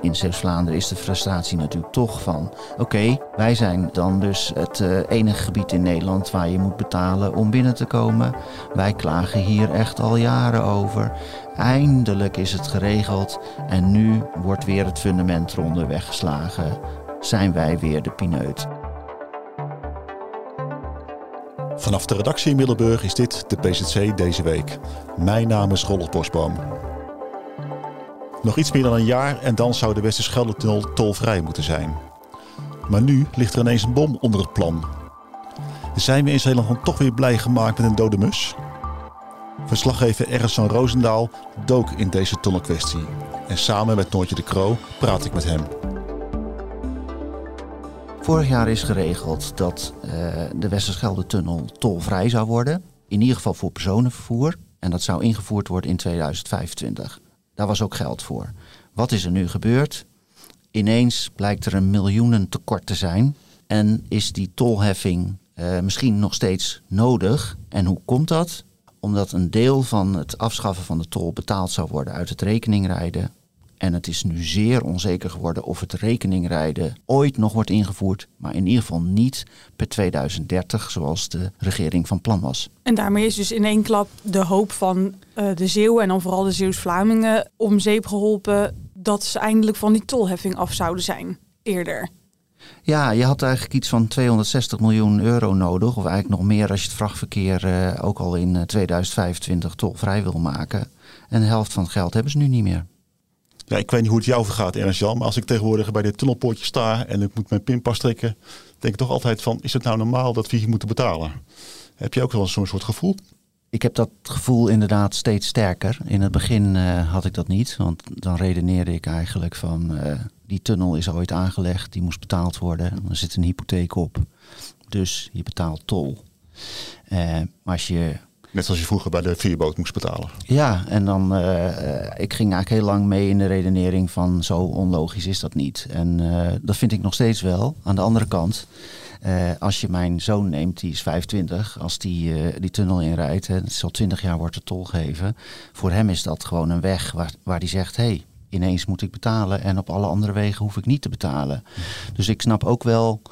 In Zeeuws-Vlaanderen is de frustratie natuurlijk toch van... oké, wij zijn dan dus het uh, enige gebied in Nederland waar je moet betalen om binnen te komen. Wij klagen hier echt al jaren over. Eindelijk is het geregeld en nu wordt weer het fundament eronder weggeslagen. Zijn wij weer de pineut. Vanaf de redactie in Middelburg is dit de PZC deze week. Mijn naam is Rolf Bosboom. Nog iets meer dan een jaar en dan zou de Westerschelde-tunnel tolvrij moeten zijn. Maar nu ligt er ineens een bom onder het plan. Zijn we in Zeeland dan toch weer blij gemaakt met een dode mus? Verslaggever Ernst van Roosendaal dook in deze tunnelkwestie. En samen met Noortje de Kroo praat ik met hem. Vorig jaar is geregeld dat uh, de Westerschelde-tunnel tolvrij zou worden. In ieder geval voor personenvervoer. En dat zou ingevoerd worden in 2025. Daar was ook geld voor. Wat is er nu gebeurd? Ineens blijkt er een miljoenen tekort te zijn. En is die tolheffing uh, misschien nog steeds nodig? En hoe komt dat? Omdat een deel van het afschaffen van de tol betaald zou worden uit het rekeningrijden. En het is nu zeer onzeker geworden of het rekeningrijden ooit nog wordt ingevoerd, maar in ieder geval niet per 2030 zoals de regering van plan was. En daarmee is dus in één klap de hoop van uh, de Zeeuwen en dan vooral de Zeeuws-Vlamingen om zeep geholpen dat ze eindelijk van die tolheffing af zouden zijn eerder. Ja, je had eigenlijk iets van 260 miljoen euro nodig. Of eigenlijk nog meer als je het vrachtverkeer uh, ook al in 2025 tolvrij wil maken. En de helft van het geld hebben ze nu niet meer. Ja, ik weet niet hoe het jou vergaat, Ernst Jan. Maar als ik tegenwoordig bij dit tunnelpoortje sta en ik moet mijn pinpas trekken, denk ik toch altijd van, is het nou normaal dat we hier moeten betalen? Heb je ook wel zo'n soort gevoel? Ik heb dat gevoel inderdaad steeds sterker. In het begin uh, had ik dat niet, want dan redeneerde ik eigenlijk van uh, die tunnel is ooit aangelegd, die moest betaald worden. Er zit een hypotheek op, dus je betaalt tol. Uh, maar als je Net zoals je vroeger bij de veerboot moest betalen. Ja, en dan, uh, ik ging eigenlijk heel lang mee in de redenering van zo onlogisch is dat niet. En uh, dat vind ik nog steeds wel. Aan de andere kant, uh, als je mijn zoon neemt, die is 25, als die die tunnel inrijdt, hè, het is al 20 jaar wordt de tol gegeven. Voor hem is dat gewoon een weg waar, waar die zegt, hé, hey, ineens moet ik betalen en op alle andere wegen hoef ik niet te betalen. Dus ik snap ook wel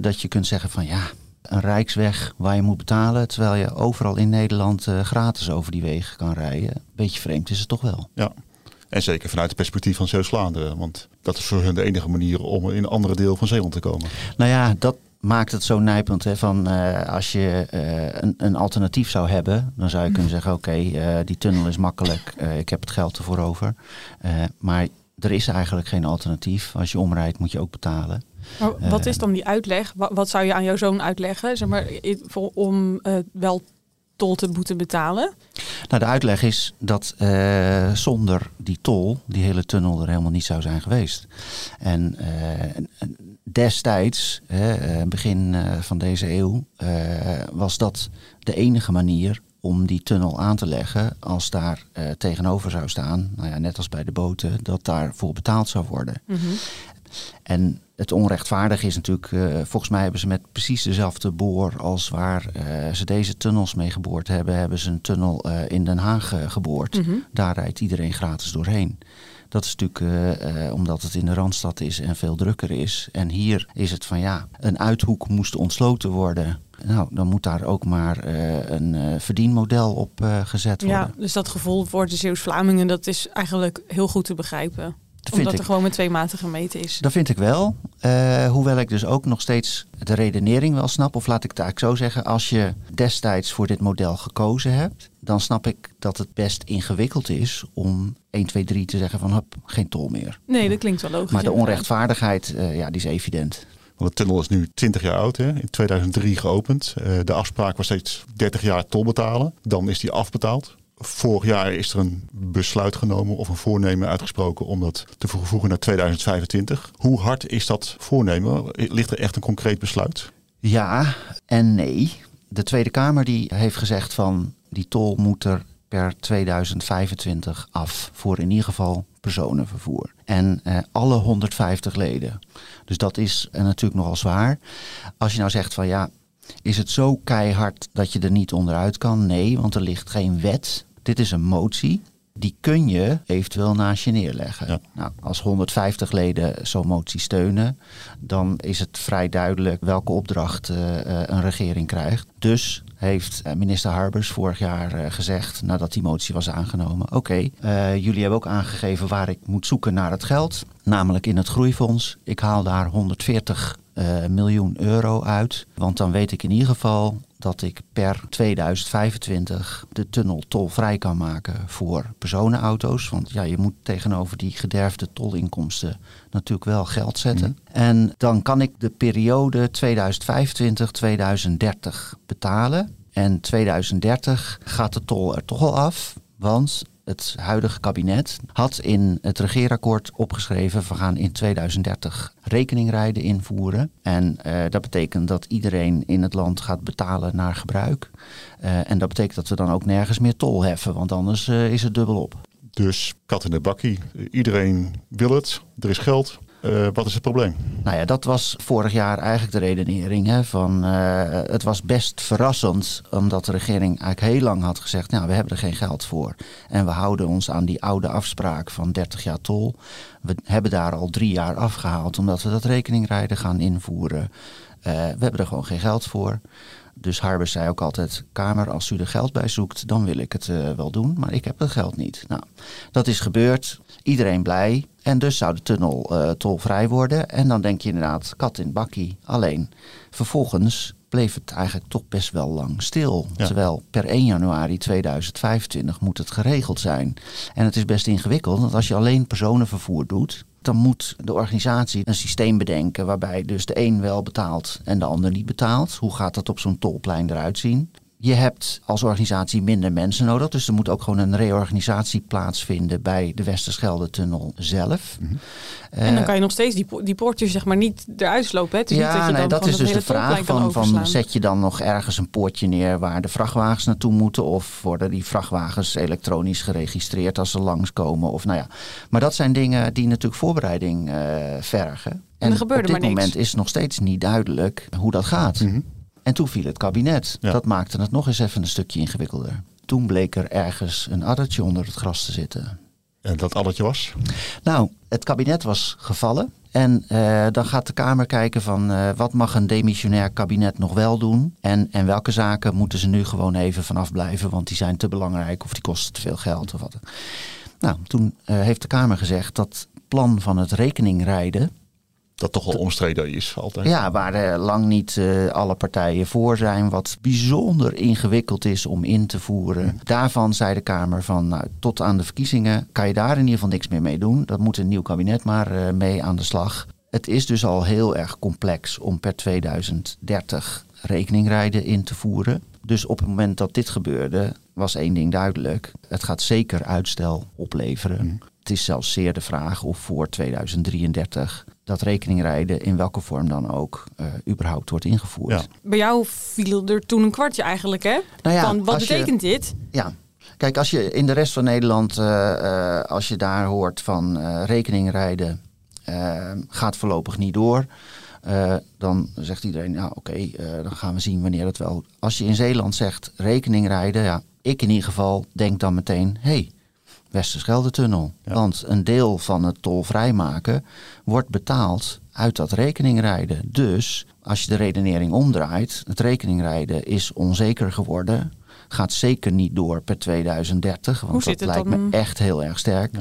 dat je kunt zeggen van ja een rijksweg waar je moet betalen, terwijl je overal in Nederland uh, gratis over die wegen kan rijden. Beetje vreemd is het toch wel. Ja, en zeker vanuit het perspectief van Zeeuws-Vlaanderen, want dat is voor hun de enige manier om in een andere deel van Zeeland te komen. Nou ja, dat maakt het zo nijpend. Hè, van, uh, als je uh, een, een, alternatief zou hebben, dan zou je kunnen zeggen: oké, okay, die tunnel is makkelijk, ik heb het geld ervoor over. maar er is eigenlijk geen alternatief. Als je omrijdt, moet je ook betalen. Maar wat is eh, dan die uitleg? Wat, wat, zou je aan jouw zoon uitleggen zeg maar, om uh, wel tol te moeten betalen? Nou, de uitleg is dat uh, zonder die tol die hele tunnel er helemaal niet zou zijn geweest. En uh, destijds, begin van deze eeuw, was dat de enige manier om die tunnel aan te leggen als daar tegenover zou staan, nou ja, net als bij de boten, dat daarvoor betaald zou worden. Mm -hmm. En het onrechtvaardige is natuurlijk, uh, volgens mij hebben ze met precies dezelfde boor als waar uh, ze deze tunnels mee geboord hebben, hebben ze een tunnel uh, in Den Haag geboord. Mm -hmm. Daar rijdt iedereen gratis doorheen. Dat is natuurlijk omdat het in de Randstad is en veel drukker is. En hier is het van ja, een uithoek moest ontsloten worden. Nou, dan moet daar ook maar een verdienmodel op gezet worden. Ja, dus dat gevoel voor de Zeeuws-Vlamingen, dat is eigenlijk heel goed te begrijpen. Omdat er gewoon met twee maten gemeten is. Dat vind ik wel. Uh, hoewel ik dus ook nog steeds de redenering wel snap. Of laat ik het eigenlijk zo zeggen. Als je destijds voor dit model gekozen hebt. Dan snap ik dat het best ingewikkeld is om 1, 2, 3 te zeggen van hup, geen tol meer. Nee, dat klinkt wel logisch. Maar de onrechtvaardigheid, uh, ja, die is evident. Want de tunnel is nu 20 jaar oud, hè? in 2003 geopend. Uh, de afspraak was steeds 30 jaar tol betalen. Dan is die afbetaald. Vorig jaar is er een besluit genomen of een voornemen uitgesproken om dat te vervoegen naar 2025. Hoe hard is dat voornemen? Ligt er echt een concreet besluit? Ja en nee. De Tweede Kamer die heeft gezegd van die tol moet er per 2025 af voor in ieder geval personenvervoer. En eh, alle 150 leden. Dus dat is uh, natuurlijk nogal zwaar. Als je nou zegt van ja, is het zo keihard dat je er niet onderuit kan? Nee, want er ligt geen wet dit is een motie die kun je eventueel naast je neerleggen. Nou, als 150 leden zo'n motie steunen, dan is het vrij duidelijk welke opdracht uh, een regering krijgt. Dus heeft eh, minister Harbers vorig jaar gezegd, nadat die motie was aangenomen: Oké, jullie hebben ook aangegeven waar ik moet zoeken naar het geld, namelijk in het groeifonds. Ik haal daar 140 miljoen euro uit. Want dan weet ik in ieder geval dat ik per 2025 de tunnel tolvrij kan maken voor personenauto's. Want ja, je moet tegenover die gederfde tolinkomsten natuurlijk wel geld zetten. Mhm. En dan kan ik de periode 2025-2030 betalen. En 2030 gaat de tol er toch al af. Want het huidige kabinet had in het regeerakkoord opgeschreven: we gaan in 2030 rekeningrijden invoeren. En uh, dat betekent dat iedereen in het land gaat betalen naar gebruik. Uh, en dat betekent dat we dan ook nergens meer tol heffen, want anders uh, is het dubbel op. Dus kat in de bakkie. Iedereen wil het. Er is geld. Uh, wat is het probleem? Nou ja, dat was vorig jaar eigenlijk de redenering. Hè, van, uh, het was best verrassend, omdat de regering eigenlijk heel lang had gezegd: nou, we hebben er geen geld voor. En we houden ons aan die oude afspraak van 30 jaar tol. We hebben daar al drie jaar afgehaald, omdat we dat rekeningrijden gaan invoeren. Uh, we hebben er gewoon geen geld voor. Dus Harbers zei ook altijd: Kamer, als u er geld bij zoekt, dan wil ik het wel doen. Maar ik heb het geld niet. Nou, dat is gebeurd. Iedereen blij. En dus zou de tunnel uh, tolvrij worden. En dan denk je inderdaad, kat in bakkie. Alleen, vervolgens bleef het eigenlijk toch best wel lang stil. Terwijl per 1 januari 2025 moet het geregeld zijn. En het is best ingewikkeld, want als je alleen personenvervoer doet, dan moet de organisatie een systeem bedenken waarbij dus de een wel betaalt en de ander niet betaalt. Hoe gaat dat op zo'n tolplein eruit zien? Je hebt als organisatie minder mensen nodig. Dus er moet ook gewoon een reorganisatie plaatsvinden bij de Westerschelde-tunnel zelf. Mhm. en dan kan je nog steeds die, die poortjes zeg maar niet eruit slopen. Hè? Het is ja, niet dat, nee, dat is dus de vraag van, van zet je dan nog ergens een poortje neer waar de vrachtwagens naartoe moeten? Of worden die vrachtwagens elektronisch geregistreerd als ze langskomen? Of, nou ja. Maar dat zijn dingen die natuurlijk voorbereiding uh, vergen. En, en er gebeurde op dit maar moment is nog steeds niet duidelijk hoe dat gaat. Mm en toen viel het kabinet. Dat maakte het nog eens even een stukje ingewikkelder. Toen bleek er ergens een addertje onder het gras te zitten. En dat addertje was? Nou, het kabinet was gevallen. En uh, dan gaat de Kamer kijken van uh, wat mag een demissionair kabinet nog wel doen. En, en welke zaken moeten ze nu gewoon even vanaf blijven. Want die zijn te belangrijk of die kosten te veel geld of wat. Nou, toen uh, heeft de Kamer gezegd dat plan van het rekeningrijden dat toch wel omstreden is altijd. Ja, waar er lang niet uh, alle partijen voor zijn. Wat bijzonder ingewikkeld is om in te voeren. Daarvan zei de Kamer van nou, tot aan de verkiezingen kan je daar in ieder geval niks meer mee doen. Dat moet een nieuw kabinet maar uh, mee aan de slag. Het is dus al heel erg complex om per 2030 rekeningrijden in te voeren. Dus op het moment dat dit gebeurde, was één ding duidelijk. Het gaat zeker uitstel opleveren. Mm. Het is zelfs zeer de vraag of voor 2033 dat rekeningrijden in welke vorm dan ook uh, überhaupt wordt ingevoerd. Bij jou viel er toen een kwartje eigenlijk, hè? Nou ja, van, wat betekent dit? Ja, kijk, als je in de rest van Nederland, uh, uh, als je daar hoort van rekeningrijden gaat voorlopig niet door. dan zegt iedereen, nou oké, okay, dan gaan we zien wanneer het wel. Als je in Zeeland zegt rekeningrijden, ja, ik in ieder geval denk dan meteen, hé, hey, Westerschelde-tunnel. Want een deel van het tolvrijmaken wordt betaald uit dat rekeningrijden. Dus als je de redenering omdraait, het rekeningrijden is onzeker geworden. Gaat zeker niet door per 2030, want dat lijkt me echt heel erg sterk.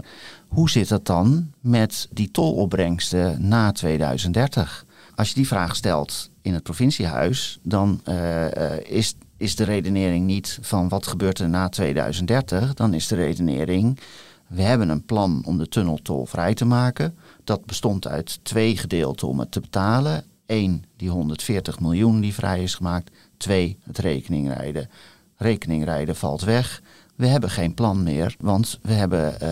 Hoe zit het dan met die tolopbrengsten na 2030? Als je die vraag stelt in het provinciehuis, dan uh, is is de redenering niet van wat gebeurt er na 2030. Dan is de redenering, we hebben een plan om de tunnel tolvrij te maken. Dat bestond uit twee gedeelten om het te betalen. Eén, die 140 miljoen die vrij is gemaakt. Twee, het rekeningrijden. Rekeningrijden valt weg we hebben geen plan meer, want we hebben uh,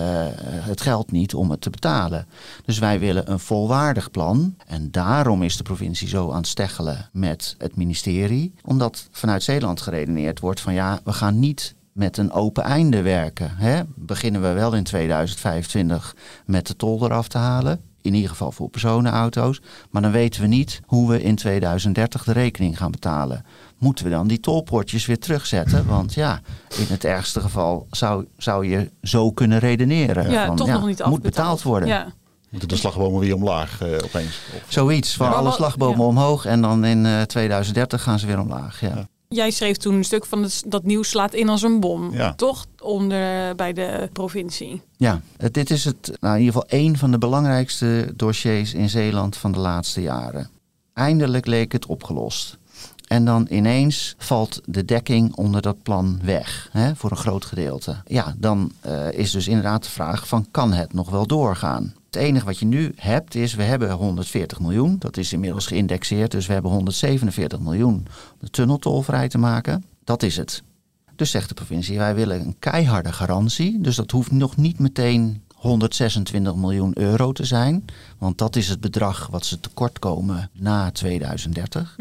het geld niet om het te betalen. Dus wij willen een volwaardig plan. En daarom is de provincie zo aan het steggelen met het ministerie. Omdat vanuit Zeeland geredeneerd wordt van ja, we gaan niet met een open einde werken. Hè? Beginnen we wel in 2025 met de tol eraf te halen. In ieder geval voor personenauto's. Maar dan weten we niet hoe we in 2030 de rekening gaan betalen. Moeten we dan die tolpoortjes weer terugzetten? Want ja, in het ergste geval zou, zou je zo kunnen redeneren. Ja, van, toch nog niet Moet betaald worden. Ja. Moeten de slagbomen weer omlaag eh, opeens? Of- Zoiets, van alle slagbomen ja. omhoog en dan in eh, 2030 gaan ze weer omlaag. Ja. Ja. Jij schreef toen een stuk van het, dat nieuws slaat in als een bom. Ja. Toch? Onder bij de provincie. Ja, het- dit is het, nou, in ieder geval één van de belangrijkste dossiers in Zeeland van de laatste jaren. Eindelijk leek het opgelost. En dan ineens valt de dekking onder dat plan weg, hè, voor een groot gedeelte. Ja, dan eh, is dus inderdaad de vraag van kan het nog wel doorgaan? Het enige wat je nu hebt is, we hebben 140 miljoen. Dat is inmiddels geïndexeerd, dus we hebben 147 miljoen om de tunneltol vrij te maken. Dat is het. Dus zegt de provincie, wij willen een keiharde garantie. Dus dat hoeft nog niet meteen 126 miljoen euro te zijn. Want dat is het bedrag wat ze tekort komen na 2030.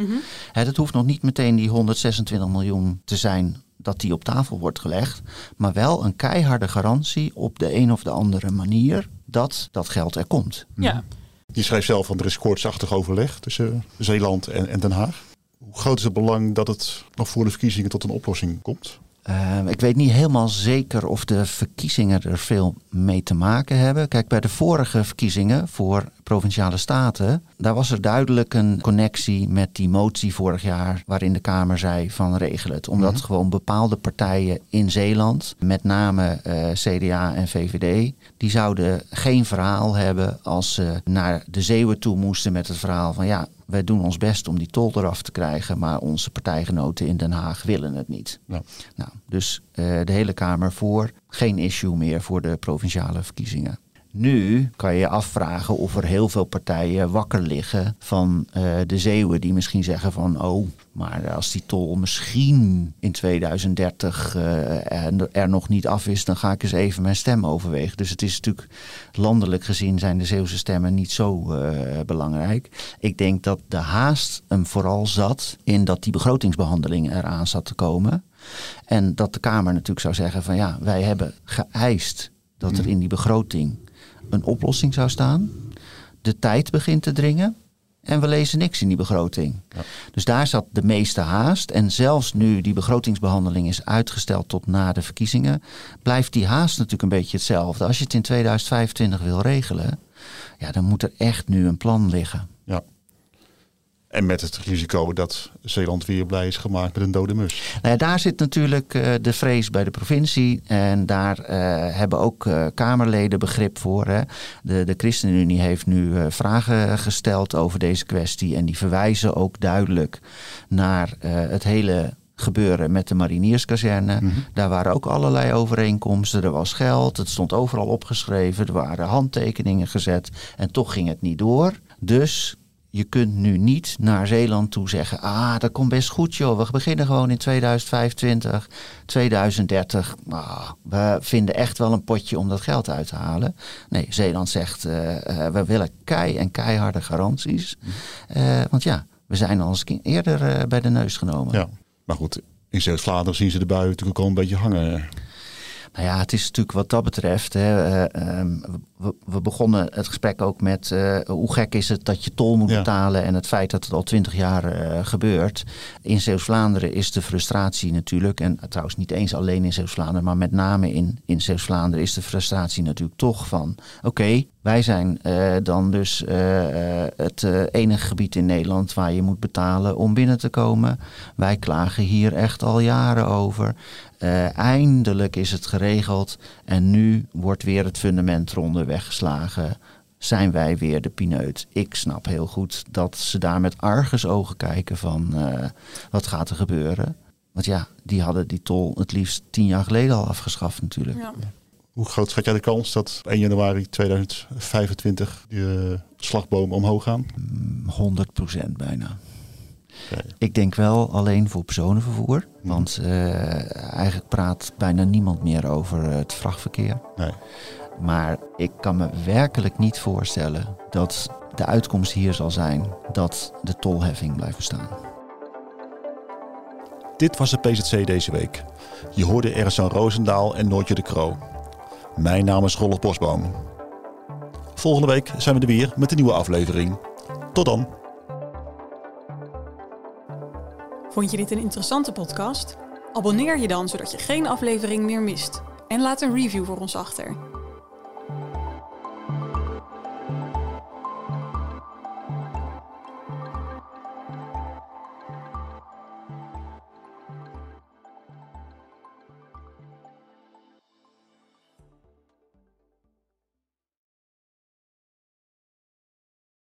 Hè, dat hoeft nog niet meteen die 126 miljoen te zijn dat die op tafel wordt gelegd. Maar wel een keiharde garantie op de een of de andere manier dat dat geld er komt. Ja. Je schreef zelf van er is koortsachtig overleg tussen Zeeland en, en Den Haag. Hoe groot is het belang dat het nog voor de verkiezingen tot een oplossing komt? Uh, ik weet niet helemaal zeker of de verkiezingen er veel mee te maken hebben. Kijk, bij de vorige verkiezingen voor provinciale staten, daar was er duidelijk een connectie met die motie vorig jaar, waarin de Kamer zei van regel het. Omdat mm -hmm. gewoon bepaalde partijen in Zeeland, met name uh, CDA en VVD, die zouden geen verhaal hebben als ze naar de Zeeuwen toe moesten met het verhaal van ja, wij doen ons best om die tol eraf te krijgen, maar onze partijgenoten in Den Haag willen het niet. Ja. Nou, dus uh, de hele Kamer voor, geen issue meer voor de provinciale verkiezingen. Nu kan je je afvragen of er heel veel partijen wakker liggen van uh, de Zeeuwen die misschien zeggen van oh, maar als die tol misschien in 2030 uh, er, er nog niet af is, dan ga ik eens even mijn stem overwegen. Dus het is natuurlijk landelijk gezien zijn de Zeeuwse stemmen niet zo uh, belangrijk. Ik denk dat de haast hem vooral zat in dat die begrotingsbehandeling eraan zat te komen. En dat de Kamer natuurlijk zou zeggen van ja, wij hebben geëist dat er in die begroting een oplossing zou staan. De tijd begint te dringen. En we lezen niks in die begroting. Ja. Dus daar zat de meeste haast. En zelfs nu die begrotingsbehandeling is uitgesteld tot na de verkiezingen, blijft die haast natuurlijk een beetje hetzelfde. Als je het in 2025 wil regelen, ja, dan moet er echt nu een plan liggen. Ja. En met het risico dat Zeeland weer blij is gemaakt met een dode mus. Nou ja, daar zit natuurlijk uh, de vrees bij de provincie. En daar uh, hebben ook uh, Kamerleden begrip voor. Hè. De, de ChristenUnie heeft nu vragen gesteld over deze kwestie. En die verwijzen ook duidelijk naar het hele gebeuren met de marinierskazerne. Mm -hmm. Daar waren ook allerlei overeenkomsten. Er was geld, het stond overal opgeschreven. Er waren handtekeningen gezet. En toch ging het niet door. Dus je kunt nu niet naar Zeeland toe zeggen: Ah, dat komt best goed, joh. We beginnen gewoon in 2025, 2030. Ah, we vinden echt wel een potje om dat geld uit te halen. Nee, Zeeland zegt: uh, uh, We willen kei en keiharde garanties. Uh, want ja, we zijn al eens eerder bij de neus genomen. Ja, maar goed, in Zuid-Vlaanderen zien ze de bui natuurlijk al een beetje hangen. Nou ja, het is natuurlijk wat dat betreft. Hè, um, we, we, begonnen het gesprek ook met uh, hoe gek is het dat je tol moet ja. betalen en het feit dat het al twintig jaar uh, gebeurt. In Zeeuws-Vlaanderen is de frustratie natuurlijk, en trouwens niet eens alleen in Zeeuws-Vlaanderen, maar met name in, in Zeeuws-Vlaanderen is de frustratie natuurlijk toch van: oké, okay, wij zijn uh, dan dus het enige gebied in Nederland waar je moet betalen om binnen te komen. Wij klagen hier echt al jaren over. Eindelijk is het geregeld en nu wordt weer het fundament eronder weggeslagen. Zijn wij weer de pineut? Ik snap heel goed dat ze daar met argusogen kijken van uh, wat gaat er gebeuren. Want ja, die hadden die tol het liefst tien jaar geleden al afgeschaft natuurlijk. Ja. Hoe groot schat jij de kans dat 1 januari 2025 de slagbomen omhoog gaan? 100 procent bijna. Okay. Ik denk wel alleen voor personenvervoer. Mm. Want uh, eigenlijk praat bijna niemand meer over het vrachtverkeer. Nee. Maar ik kan me werkelijk niet voorstellen dat de uitkomst hier zal zijn dat de tolheffing blijft bestaan. Dit was de PZC deze week. Je hoorde Ersan Roosendaal en Noortje de Kroo. Mijn naam is Rolf Bosboom. Volgende week zijn we er weer met een nieuwe aflevering. Tot dan! Vond je dit een interessante podcast? Abonneer je dan zodat je geen aflevering meer mist. En laat een review voor ons achter.